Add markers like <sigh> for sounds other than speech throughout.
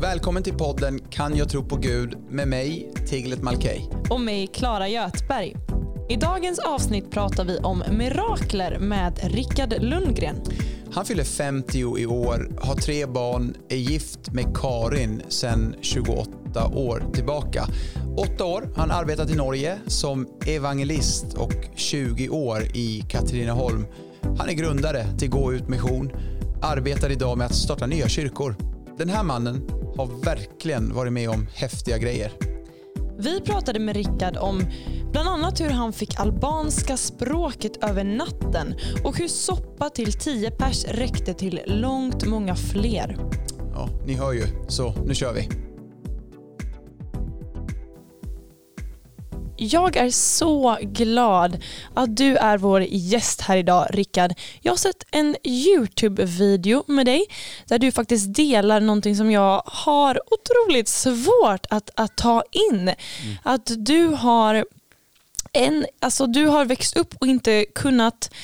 Välkommen till podden Kan jag tro på Gud med mig, Tiglet Malkej. Och mig, Klara Götberg. I dagens avsnitt pratar vi om mirakler med Rickard Lundgren. Han fyller 50 i år, har tre barn, är gift med Karin sedan 28 år tillbaka. Åtta år har han arbetat i Norge som evangelist och 20 år i Katrineholm. Han är grundare till Gå ut mission, arbetar idag med att starta nya kyrkor. Den här mannen har verkligen varit med om häftiga grejer. Vi pratade med Rickard om bland annat hur han fick albanska språket över natten och hur soppa till 10 pers räckte till långt många fler. Ja, ni hör ju, så nu kör vi. Jag är så glad att du är vår gäst här idag, Rickard. Jag har sett en YouTube-video med dig där du faktiskt delar någonting som jag har otroligt svårt att, att ta in. Mm. Att du har, en, alltså du har växt upp och inte kunnat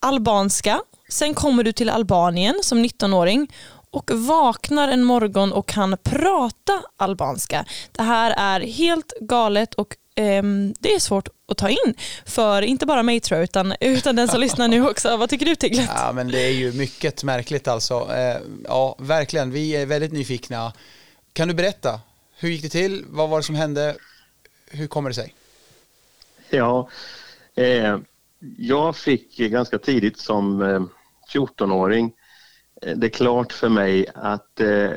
albanska. Sen kommer du till Albanien som 19-åring och vaknar en morgon och kan prata albanska. Det här är helt galet och um, det är svårt att ta in för inte bara mig tror jag utan, utan den som lyssnar nu också. Vad tycker du Tiglet? Ja men det är ju mycket märkligt alltså. Uh, ja verkligen, vi är väldigt nyfikna. Kan du berätta, hur gick det till? Vad var det som hände? Hur kommer det sig? Ja, eh, jag fick ganska tidigt som eh, 14-åring Eh, det är klart för mig att eh,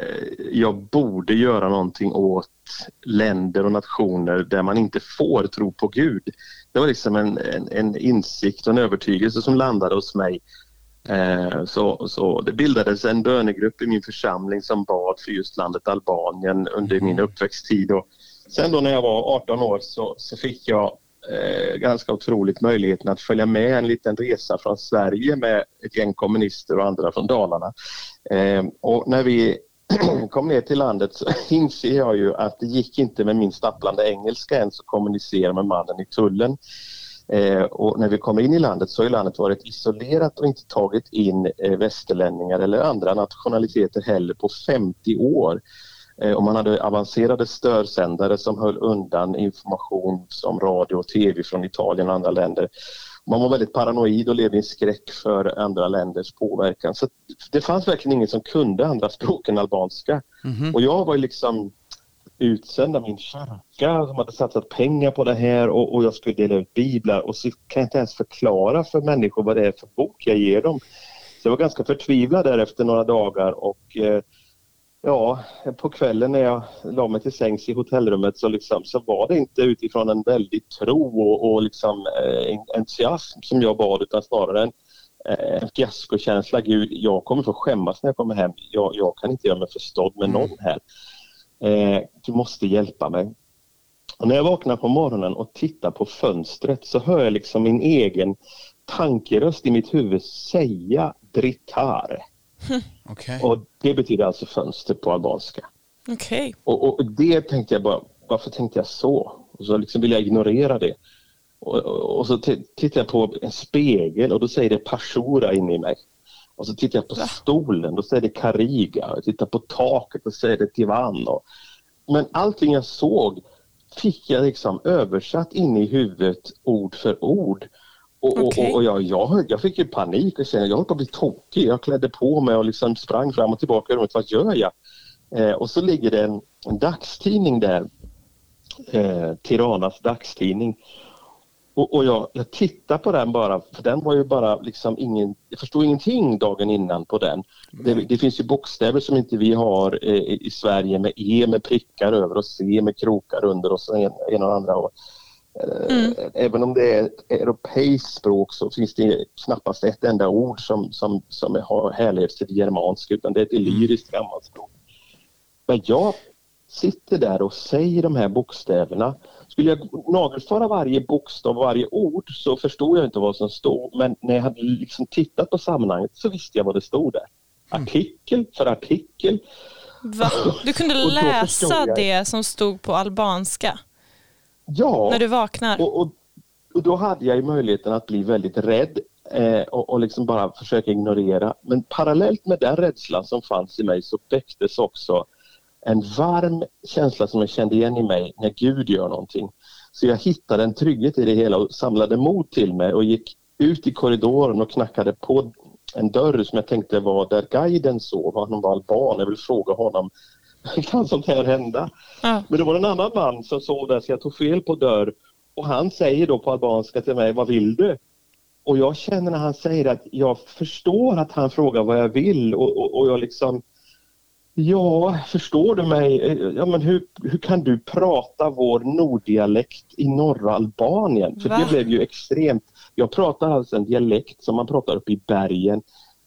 jag borde göra någonting åt länder och nationer där man inte får tro på Gud. Det var liksom en, en, en insikt och en övertygelse som landade hos mig. Eh, så, så det bildades en bönegrupp i min församling som bad för just landet Albanien under min mm. uppväxttid. Och sen då när jag var 18 år så, så fick jag eh, ganska otroligt möjligheten att följa med en liten resa från Sverige med ett gäng kommunister och andra från Dalarna. Eh, och när vi kom ner till landet så <laughs> inser jag ju att det gick inte med min stapplande engelska ens att kommunicera med mannen i tullen. Eh, och när vi kommer in i landet så har landet varit isolerat och inte tagit in eh, västerlänningar eller andra nationaliteter heller på 50 år. Eh, och man hade avancerade störsändare som höll undan information som radio och tv från Italien och andra länder. Man var väldigt paranoid och levde i skräck för andra länders påverkan. Så det fanns verkligen ingen som kunde andra språk än albanska. Mm -hmm. Och jag var liksom utsänd av min kyrka som hade satsat pengar på det här och, och, jag skulle dela ut biblar och så kan jag inte ens förklara för människor vad det är för bok jag ger dem. Så jag var ganska förtvivlad där efter några dagar och eh, Ja, på kvällen när jag la mig till sängs i hotellrummet så, liksom, så var det inte utifrån en väldig tro och, och liksom, eh, entusiasm som jag bad utan snarare en, eh, en fiaskokänsla. Gud, jag kommer få skämmas när jag kommer hem. Jag, jag kan inte göra mig förstådd med någon här. Eh, du måste hjälpa mig. Och när jag vaknar på morgonen och tittar på fönstret så hör jag liksom min egen tankeröst i mitt huvud säga dritar. <laughs> Okay. Och det betyder alltså fönster på albanska. Okay. Och, och, det tänkte jag bara, varför tänkte jag så? Och så liksom vill jag ignorera det. Och, och, så tittar jag på en spegel och då säger det Pashura inne i mig. Och så tittar jag på Va? stolen, då säger det Kariga. Jag tittar på taket och säger det Tivan. Och, men allting jag såg fick jag liksom översatt in i huvudet ord för ord. Och, okay. och, och jag, jag, jag, fick ju panik och kände jag höll på att bli tokig. Jag klädde på mig och liksom sprang fram och tillbaka i rummet. Vad gör jag? Eh, och så ligger det en, en dagstidning där. Eh, Tiranas dagstidning. Och, och jag, jag tittar på den bara, för den var ju bara liksom ingen... Jag förstod ingenting dagen innan på den. Det, det, finns ju bokstäver som inte vi har eh, i Sverige med E med prickar över och C med krokar under och så en, en och andra. Och, Mm. Även om det är ett europeiskt språk så finns det knappast ett enda ord som, som, som har härleds till germanska utan det är ett illyriskt mm. gammalt språk. Men jag sitter där och säger de här bokstäverna. Skulle jag nagelfara varje bokstav, varje ord så förstod jag inte vad som stod men när jag hade liksom tittat på sammanhanget så visste jag vad det stod där. Mm. Artikel för artikel. Va? Du kunde läsa det som stod på albanska? Ja. När du vaknar? Och, och, och då hade jag ju möjligheten att bli väldigt rädd eh, och, och liksom bara försöka ignorera. Men parallellt med den rädslan som fanns i mig så väcktes också en varm känsla som jag kände igen i mig när Gud gör någonting. Så jag hittade en trygghet i det hela och samlade mod till mig och gick ut i korridoren och knackade på en dörr som jag tänkte var där guiden sov. Han var alban. Jag vill fråga honom <laughs> kan sånt här hända? Ja. Men det var en annan man som sov där så jag tog fel på dörr och han säger då på albanska till mig, vad vill du? Och jag känner när han säger att jag förstår att han frågar vad jag vill och, och, och jag liksom Ja, förstår du mig? Ja, men hur, hur kan du prata vår norddialekt i norra Albanien? För Va? det blev ju extremt. Jag pratar alltså en dialekt som man pratar uppe i bergen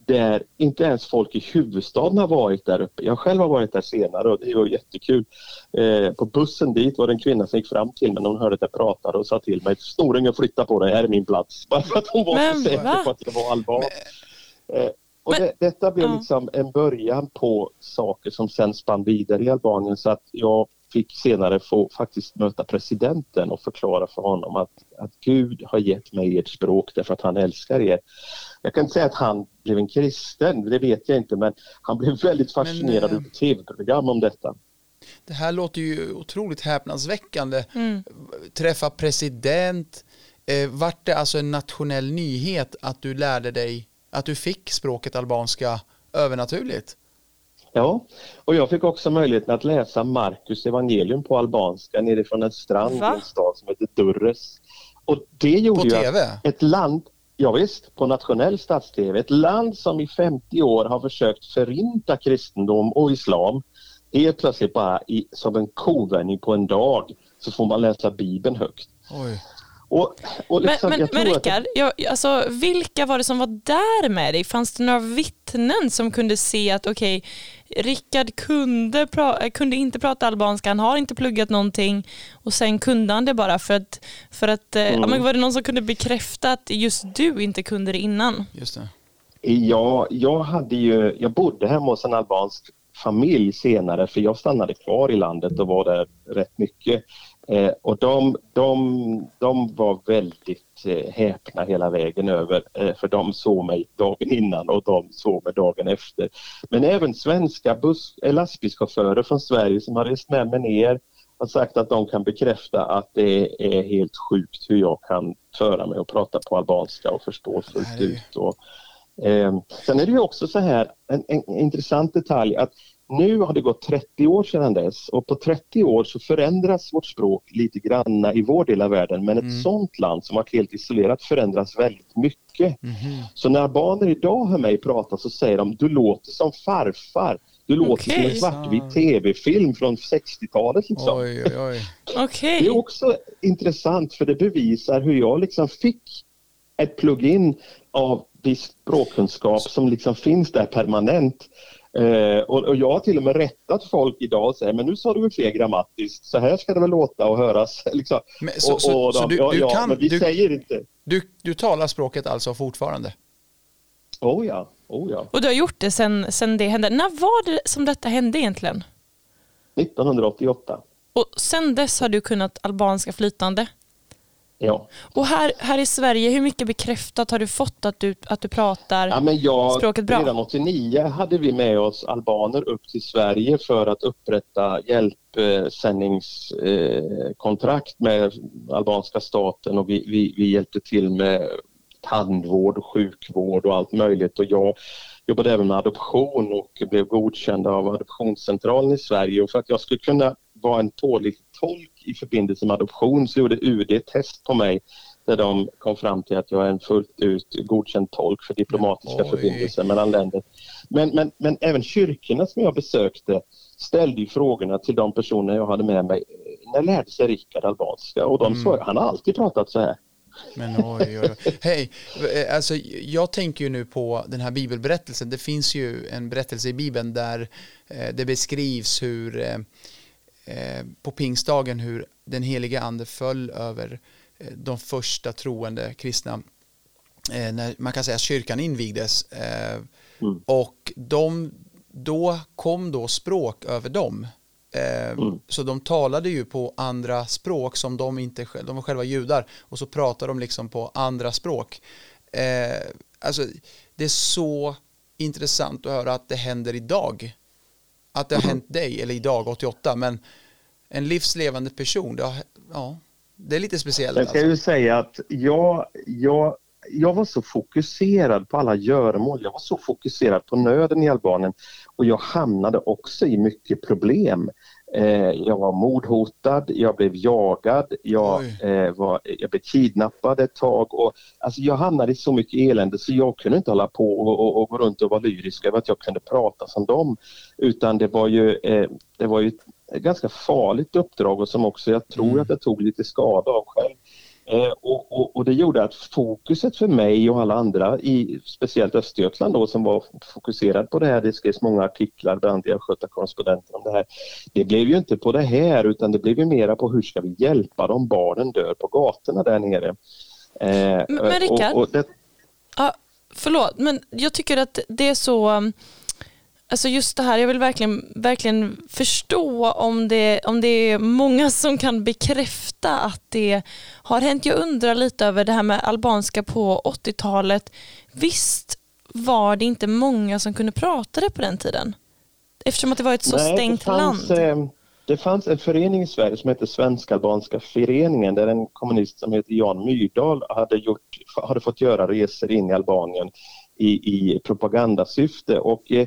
där inte ens folk i huvudstaden har varit där uppe. Jag själv har varit där senare och det var jättekul. Eh, på bussen dit var det en kvinna som gick fram till mig när hon hörde att jag pratade och sa till mig Snorunge flytta på dig, här är min plats. <laughs> Bara för att hon var Men, så säker va? på att jag var alban. Eh, och Men, det, detta blev liksom en början på saker som sen spann vidare i Albanien så att jag fick senare få faktiskt möta presidenten och förklara för honom att, att Gud har gett mig ert språk därför att han älskar er. Jag kan inte säga att han blev en kristen, det vet jag inte, men han blev väldigt fascinerad av tv-program om detta. Det här låter ju otroligt häpnadsväckande. Mm. Träffa president, eh, vart det alltså en nationell nyhet att du lärde dig, att du fick språket albanska övernaturligt? Ja, och jag fick också möjligheten att läsa Markus evangelium på albanska nerifrån en strand Va? i en stad som heter Durres. Och det gjorde på TV? ett land, ja, visst, på nationell stats-TV, ett land som i 50 år har försökt förinta kristendom och islam. Helt plötsligt bara i, som en kovändning på en dag så får man läsa Bibeln högt. Oj. Och, och liksom, men men, men Rickard, jag, alltså, vilka var det som var där med dig? Fanns det några vittnen som kunde se att okej, okay, Rickard kunde, kunde inte prata albanska, han har inte pluggat någonting och sen kunde han det bara för att, för att eh, mm. ja, men var det någon som kunde bekräfta att just du inte kunde det innan? Just det. Ja, jag hade ju, jag bodde hemma hos en albansk familj senare för jag stannade kvar i landet och var där rätt mycket. Eh, och de, de, de var väldigt eh, häpna hela vägen över eh, för de såg mig dagen innan och de såg mig dagen efter. Men även svenska buss, eh, lastbilschaufförer från Sverige som har rest med mig ner har sagt att de kan bekräfta att det är helt sjukt hur jag kan föra mig och prata på albanska och förstå fullt ut. Och, eh, sen är det ju också så här, en, en intressant detalj att nu har det gått 30 år sedan dess och på 30 år så förändras vårt språk lite grann i vår del av världen men mm. ett sånt land som varit helt isolerat förändras väldigt mycket. Mm. Så när barnen idag hör mig prata så säger de du låter som farfar. Du låter okay. som en svartvit tv-film från 60-talet. Liksom. Oj, oj, oj. <laughs> Okay. Det är också intressant för det bevisar hur jag liksom fick ett plugin av viss språkkunskap som liksom finns där permanent. Eh, och, och, jag har till och med rättat folk idag och säger men nu sa du väl fel grammatiskt, så här ska det väl låta och höras. <laughs> Liksom. Men, så, och, så, och de, så du, ja, du kan, men vi du, säger inte. Du, du talar språket alltså fortfarande? Oh ja, oh ja. Och du har gjort det sen, sen det hände. När var det som detta hände egentligen? 1988. Och sen dess har du kunnat albanska flytande? Ja. Och här, här i Sverige, hur mycket bekräftat har du fått att du, att du prater ja, men jag, språket bra? Redan 89 hade vi med oss albaner upp till Sverige för att upprätta hjälpsändningskontrakt med albanska staten och vi, vi, vi hjälpte till med tandvård, sjukvård och allt möjligt och jag jobbade även med adoption och blev godkänd av Adoptionscentralen i Sverige och för att jag skulle kunna vara en tålig tolk i förbindelse med adoption så gjorde UD ett test på mig där de kom fram till att jag är en fullt ut godkänd tolk för diplomatiska Oj. förbindelser mellan länder. Men, men, men även kyrkorna som jag besökte ställde ju frågorna till de personer jag hade med mig. När lärde sig Rickard albanska? Och de mm. svarade, han har alltid pratat så här. Men oj, oj, oj. Hej, alltså, jag tänker ju nu på den här bibelberättelsen. Det finns ju en berättelse i Bibeln där eh, det beskrivs hur eh, Eh, på pingstdagen hur den heliga ande föll över eh, de första troende kristna eh, när man kan säga att kyrkan invigdes mm. och de, då kom då språk över dem mm. så de talade ju på andra språk som de inte de var själva judar och så pratade de liksom på andra språk alltså det är så intressant att höra att det händer idag att det har hänt dig, eller idag 88, men en livslevande person, det, har, ja, det är lite speciellt. Jag ska alltså. ju säga att jag, jag, jag var så fokuserad på alla göromål, jag var så fokuserad på nöden i Albanien och jag hamnade också i mycket problem. Eh, jag var mordhotad, jag blev jagad, jag, eh, var, jag blev kidnappad ett tag. Och, alltså jag hamnade i så mycket elände så jag kunde inte hålla på och, och, och gå runt och vara lyrisk över att jag kunde prata som dem. Utan det var ju, eh, det var ju ett ganska farligt uppdrag och som också jag tror mm. att jag tog lite skada av själv. Eh, och, och, och, det gjorde att fokuset för mig och alla andra, i speciellt Östergötland då, som var fokuserad på det här, det skrevs många artiklar, bland annat i Östgötakorrespondenten om det här. Det blev ju inte på det här utan det blev ju mera på hur ska vi hjälpa dem barnen dör på gatorna där nere. Eh, men, men Rickard, det... ja, förlåt men jag tycker att det är så Alltså just det här, jag vill verkligen, verkligen förstå om det, om det är många som kan bekräfta att det har hänt. Jag undrar lite över det här med albanska på 80-talet. Visst var det inte många som kunde prata det på den tiden? Eftersom att det var ett så Nej, stängt det fanns, land. Eh, det fanns en förening i Sverige som heter Svenska albanska föreningen där en kommunist som heter Jan Myrdal hade, gjort, hade fått göra resor in i Albanien i, i propagandasyfte och eh,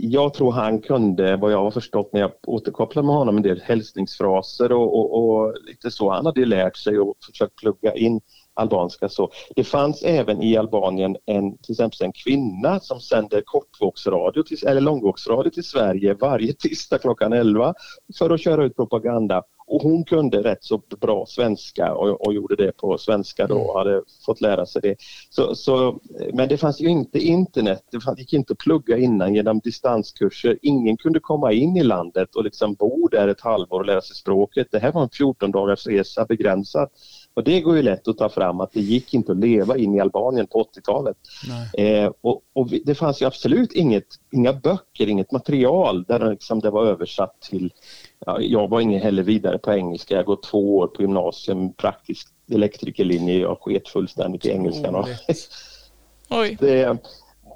jag tror han kunde, vad jag har förstått när jag återkopplade med honom, en del hälsningsfraser och, och, och lite så. Han hade lärt sig och försökt plugga in albanska. Så det fanns även i Albanien en, till exempel en kvinna som sände kortvågsradio till, eller långvågsradio till Sverige varje tisdag klockan 11 för att köra ut propaganda. Och hon kunde rätt så bra svenska och, och gjorde det på svenska då och hade fått lära sig det. Så, så, men det fanns ju inte internet, det gick inte att plugga innan genom distanskurser. Ingen kunde komma in i landet och liksom bo där ett halvår och lära sig språket. Det här var en 14 dagars resa begränsat. Och det går ju lätt att ta fram att det gick inte att leva in i Albanien på 80-talet. Eh, och, och, det fanns ju absolut inget, inga böcker, inget material där liksom det var översatt till ja, jag var ingen heller vidare på engelska. Jag går två år på gymnasium, praktisk elektrikerlinje. Jag sket fullständigt i engelskan. <laughs> Oj. Det,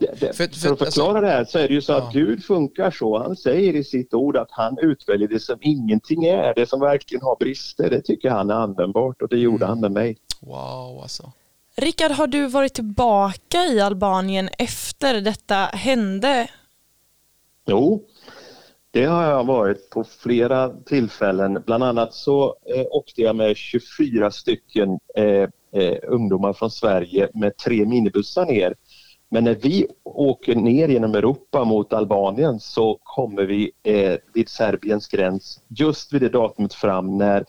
det, det, för, för, för, att förklara alltså, det här så är det ju så ja. att Gud funkar så. Han säger i sitt ord att han utväljer det som ingenting är, det som verkligen har brister. Det tycker han är användbart och det gjorde mm. han med mig. Wow, alltså. Rickard, har du varit tillbaka i Albanien efter detta hände? Jo, det har jag varit på flera tillfällen. Bland annat så eh, åkte jag med 24 stycken eh, eh, ungdomar från Sverige med tre minibussar ner. Men när vi åker ner genom Europa mot Albanien så kommer vi eh, vid Serbiens gräns just vid det datumet fram när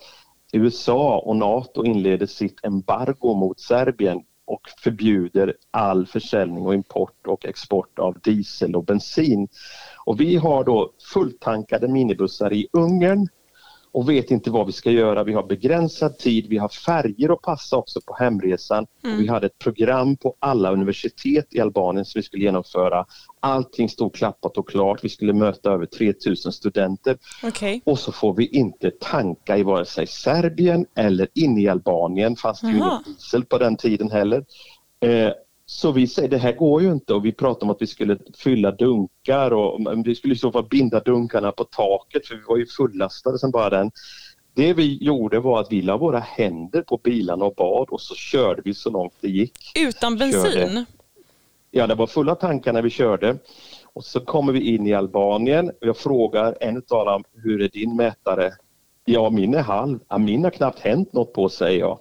USA och Nato inleder sitt embargo mot Serbien och förbjuder all försäljning och import och export av diesel och bensin. Och vi har då fulltankade minibussar i Ungern och vet inte vad vi ska göra. Vi har begränsad tid, vi har färger att passa också på hemresan. Mm. Vi hade ett program på alla universitet i Albanien som vi skulle genomföra. Allting stod klappat och klart. Vi skulle möta över 3000 studenter. Okay. Och så får vi inte tanka i vare sig Serbien eller inne i Albanien. fanns det ju ingen diesel på den tiden heller. Eh, så vi säger det här går ju inte och vi pratade om att vi skulle fylla dunkar och vi skulle i så fall binda dunkarna på taket för vi var ju fullastade som bara den. Det vi gjorde var att vi la våra händer på bilarna och bad och så körde vi så långt det gick. Utan bensin? Körde. Ja, det var fulla tankar när vi körde. Och så kommer vi in i Albanien och jag frågar en av dem, hur är din mätare? Ja, min är halv. Ja, min har knappt hänt något på, säger jag.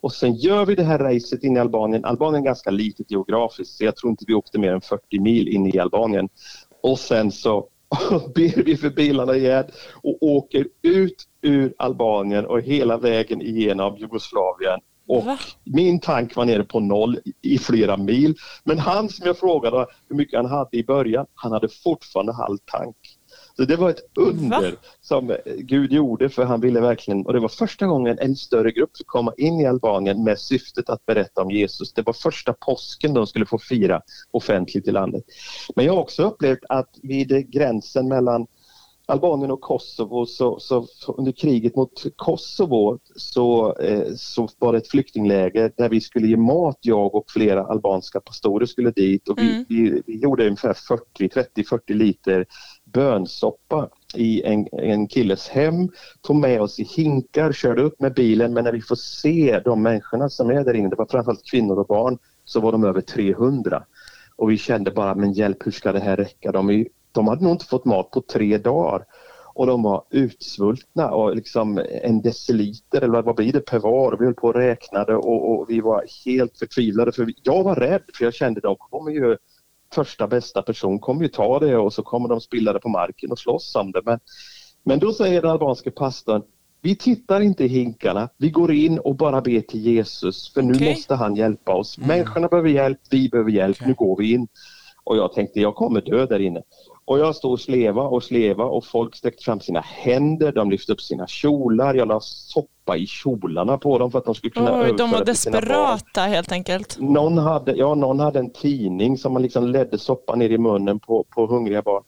Och sen gör vi det här racet in i Albanien. Albanien är ganska litet geografiskt så jag tror inte vi åkte mer än 40 mil in i Albanien. Och sen så <laughs> ber vi för bilarna igen och åker ut ur Albanien och hela vägen igenom Jugoslavien. Och Va? min tank var nere på noll i flera mil. Men han som jag frågade hur mycket han hade i början, han hade fortfarande halv tank. Så det var ett under Va? som Gud gjorde för han ville verkligen, och det var första gången en större grupp fick komma in i Albanien med syftet att berätta om Jesus. Det var första påsken de skulle få fira offentligt i landet. Men jag har också upplevt att vid gränsen mellan Albanien och Kosovo så, så under kriget mot Kosovo så, eh, så var det ett flyktingläger där vi skulle ge mat, jag och flera albanska pastorer skulle dit och vi, mm. vi, vi gjorde ungefär 40, 30-40 liter bönsoppa i en, en killes hem, tog med oss i hinkar, körde upp med bilen men när vi får se de människorna som är där inne, det var framförallt kvinnor och barn, så var de över 300. Och vi kände bara, men hjälp hur ska det här räcka? De, de hade nog inte fått mat på tre dagar och de var utsvultna och liksom en deciliter eller vad blir det per var. Vi höll på och räknade och, och vi var helt förtvivlade för jag var rädd för jag kände att de kommer ju första bästa person kommer ju ta det och så kommer de spilla det på marken och slåss om det. Men, men då säger den albanske pastorn vi tittar inte i hinkarna, vi går in och bara ber till Jesus för nu okay. måste han hjälpa oss. Mm. Människorna behöver hjälp, vi behöver hjälp, okay. nu går vi in. Och jag tänkte jag kommer dö där inne. Och jag stod och sleva och sleva och folk sträckte fram sina händer, de lyfte upp sina kjolar, jag la soppa i kjolarna på dem för att de skulle kunna Oj, De var desperata helt enkelt. Någon hade, ja, någon hade en tidning som man liksom ledde soppa ner i munnen på, på hungriga barn.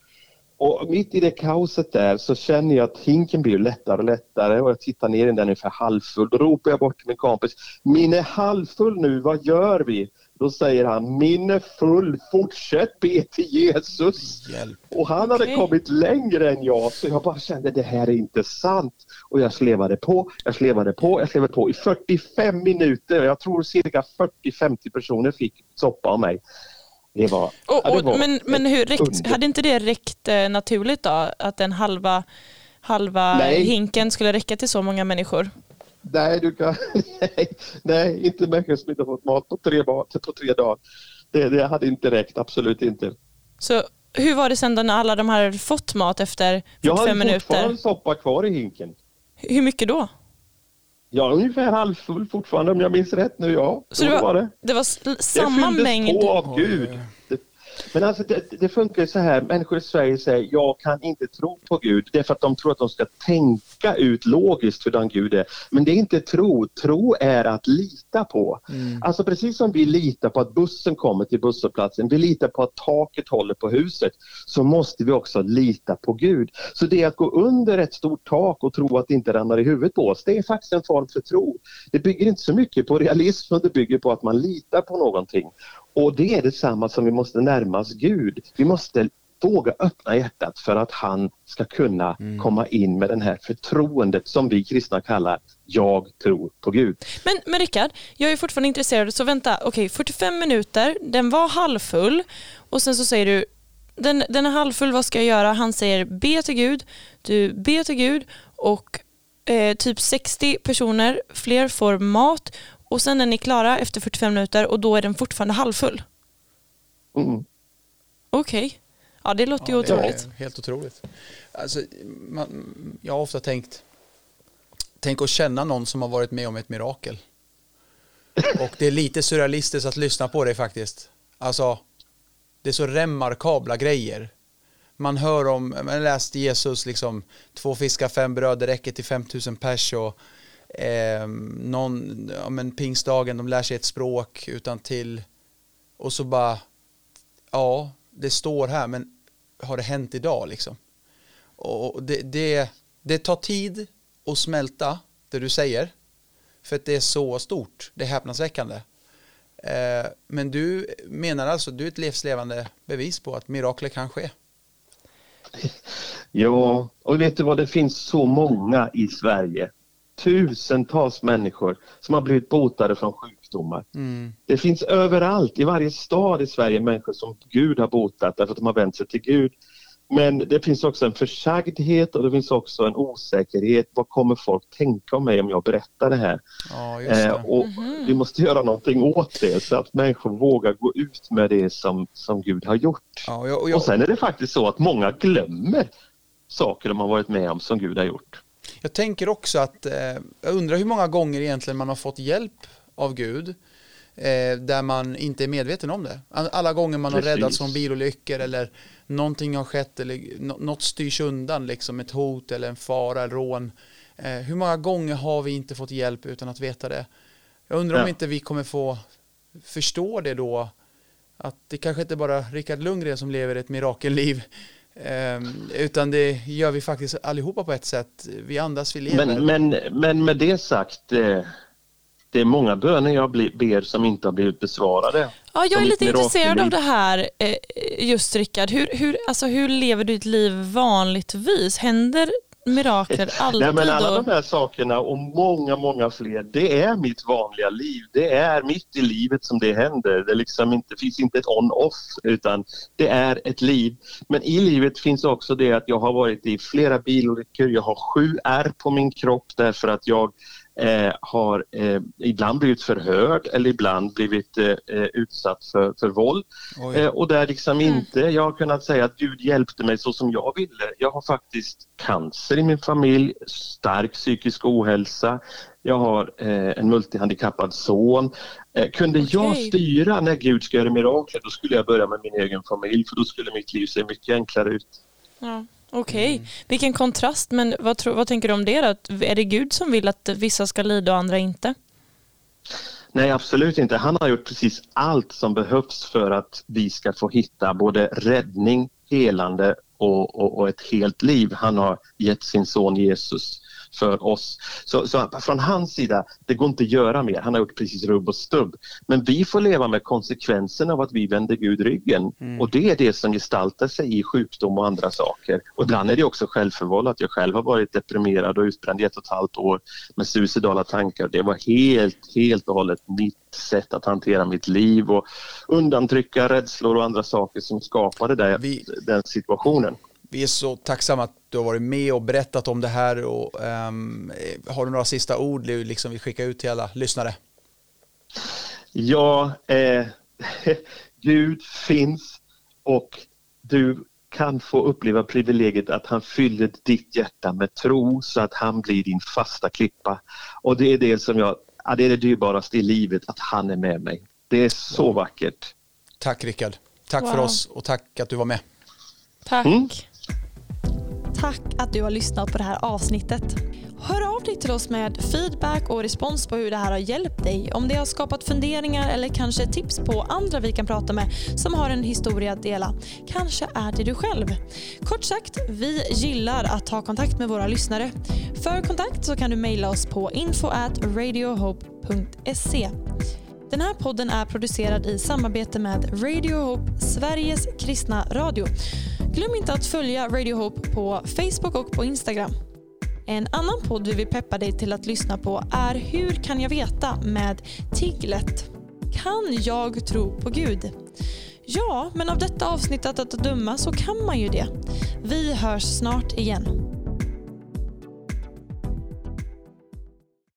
Och mitt i det kaoset där så känner jag att hinken blir lättare och lättare och jag tittar ner i den ungefär halvfull. Då ropar jag bort till min kompis. Min är halvfull nu, vad gör vi? Då säger han, min är full, fortsätt be till Jesus. Hjälp. Och han hade okay. kommit längre än jag så jag bara kände det här är inte sant. Och jag slevade på, jag slevade på, jag slevade på i 45 minuter. Jag tror cirka 40-50 personer fick soppa av mig. Det var, och, ja, det var men men hur räckt, hade inte det räckt eh, naturligt då? Att den halva, halva hinken skulle räcka till så många människor? Nej, du kan, nej, <laughs> nej, inte människor som inte fått mat på tre, på tre dagar. Det, det hade inte räckt, absolut inte. Så hur var det sen då när alla de här fått mat efter 45 minuter? Jag har fortfarande soppa kvar i hinken. Hur mycket då? Ja, ungefär halvfull fortfarande om jag minns rätt nu. Ja, så det var, var, det. det var samma det mängd? Det på av Gud. Men alltså det, det funkar så här, människor i Sverige säger jag kan inte tro på Gud. Det är för att de tror att de ska tänka ut logiskt hur den Gud är. Men det är inte tro, tro är att lita på. Mm. Alltså precis som vi litar på att bussen kommer till busshållplatsen, vi litar på att taket håller på huset, så måste vi också lita på Gud. Så det att gå under ett stort tak och tro att det inte ramlar i huvudet på oss, det är faktiskt en form för tro. Det bygger inte så mycket på realism, det bygger på att man litar på någonting. Och det är detsamma som vi måste närma oss Gud. Vi måste våga öppna hjärtat för att han ska kunna mm. komma in med det här förtroendet som vi kristna kallar jag tror på Gud. Men, men Rickard, jag är fortfarande intresserad så vänta, okej okay, 45 minuter, den var halvfull och sen så säger du den, den är halvfull, vad ska jag göra? Han säger be till Gud, du ber till Gud och eh, typ 60 personer fler får mat och sen är ni klara efter 45 minuter och då är den fortfarande halvfull? Mm. Okej. Okay. Ja, det låter ja, ju otroligt. helt otroligt. Alltså, man, jag har ofta tänkt, tänk att känna någon som har varit med om ett mirakel. Och det är lite surrealistiskt att lyssna på det faktiskt. Alltså, det är så remarkabla grejer. Man hör om, man läst Jesus liksom, två fiskar, fem bröd, det räcker till 5000 pers och eh, någon, ja men pingstdagen, de lär sig ett språk utan till och så bara, ja, det står här, men har det hänt idag liksom? Och det, det, det tar tid att smälta det du säger, för att det är så stort, det är häpnadsväckande. Eh, men du menar alltså, du är ett livslevande bevis på att mirakler kan ske? Ja, och vet du vad, det finns så många i Sverige tusentals människor som har blivit botade från sjukdomar. Mm. Det finns överallt, i varje stad i Sverige, människor som Gud har botat därför att de har vänt sig till Gud. Men det finns också en försagdhet och det finns också en osäkerhet. Vad kommer folk tänka om mig om jag berättar det här? Ja, det. Eh, och mm -hmm. Vi måste göra någonting åt det så att människor vågar gå ut med det som, som Gud har gjort. Ja, och, jag, och, jag... och sen är det faktiskt så att många glömmer saker de har varit med om som Gud har gjort. Jag tänker också att, eh, jag undrar hur många gånger egentligen man har fått hjälp av Gud eh, där man inte är medveten om det. Alla gånger man Precis. har räddats från bilolyckor eller någonting har skett eller något styrs undan, liksom ett hot eller en fara eller rån. Eh, hur många gånger har vi inte fått hjälp utan att veta det? Jag undrar ja. om inte vi kommer få förstå det då, att det kanske inte bara är Rickard Lundgren som lever ett mirakelliv utan det gör vi faktiskt allihopa på ett sätt. Vi andas, vi lever. Men, men, men med det sagt, eh, det är många böner jag ber som inte har blivit besvarade. Ja, jag är lite intresserad av det här eh, just Rickard. Hur, hur, alltså, hur lever du ditt liv vanligtvis? Händer mirakler alltid? Nej, men alla de här sakerna och många, många fler, det är mitt vanliga liv. Det är mitt i livet som det händer. Det liksom inte, finns inte ett on-off utan det är ett liv. Men i livet finns också det att jag har varit i flera bilolyckor. Jag har sju ärr på min kropp därför att jag eh, har eh, ibland blivit förhörd eller ibland blivit eh, eh utsatt för, för våld. Eh, och där liksom mm. inte jag har kunnat säga att Gud hjälpte mig så som jag ville. Jag har faktiskt cancer i min familj, stark psykisk ohälsa, jag har eh, en multihandikappad son. Eh, kunde okay. jag styra när Gud ska göra mirakler då skulle jag börja med min egen familj för då skulle mitt liv se mycket enklare ut. Ja. Okej, okay. mm. vilken kontrast. Men vad, tro, vad tänker du om det då? Är det Gud som vill att vissa ska lida och andra inte? Nej, absolut inte. Han har gjort precis allt som behövs för att vi ska få hitta både räddning, helande och, och, och ett helt liv. Han har gett sin son Jesus för oss. Så, så, från hans sida, det går inte att göra mer. Han har gjort precis rubb och stubb. Men vi får leva med konsekvenserna av att vi vänder Gud ryggen. Mm. Och det är det som gestaltar sig i sjukdom och andra saker. Och ibland är det också självförvållat. Jag själv har varit deprimerad och utbränd i ett och ett halvt år med suicidala tankar. Det var helt, helt och hållet mitt sätt att hantera miit liv och undantrycka rädslor och andra saker som skapade det, vi, den situationen. Vi är så tacksamma du har varit med och berättat om det här. Och, um, har du några sista ord du liksom vill skicka ut till alla lyssnare? Ja, eh, <laughs> Gud finns och du kan få uppleva privilegiet att han fyller ditt hjärta med tro så att han blir din fasta klippa. Och det är det som jag, det är det dyrbaraste i livet, att han är med mig. Det är så wow. vackert. Tack Rickard. Tack wow. för oss och tack att du var med. Tack. Mm. Tack att du har lyssnat på det här avsnittet. Hör av dig till oss med feedback och respons på hur det här har hjälpt dig. Om det har skapat funderingar eller kanske tips på andra vi kan prata med som har en historia att dela. Kanske är det du själv. Kort sagt, vi gillar att ta kontakt med våra lyssnare. För kontakt så kan du mejla oss på info radiohope.se. Den här podden är producerad i samarbete med Radio Hope, Sveriges kristna radio. Glöm inte att följa Radio Hope på Facebook och på Instagram. En annan podd vi vill peppa dig till att lyssna på är Hur kan jag veta med Tiglet. Kan jag tro på Gud? Ja, men av detta avsnittet att döma så kan man ju det. Vi hörs snart igen.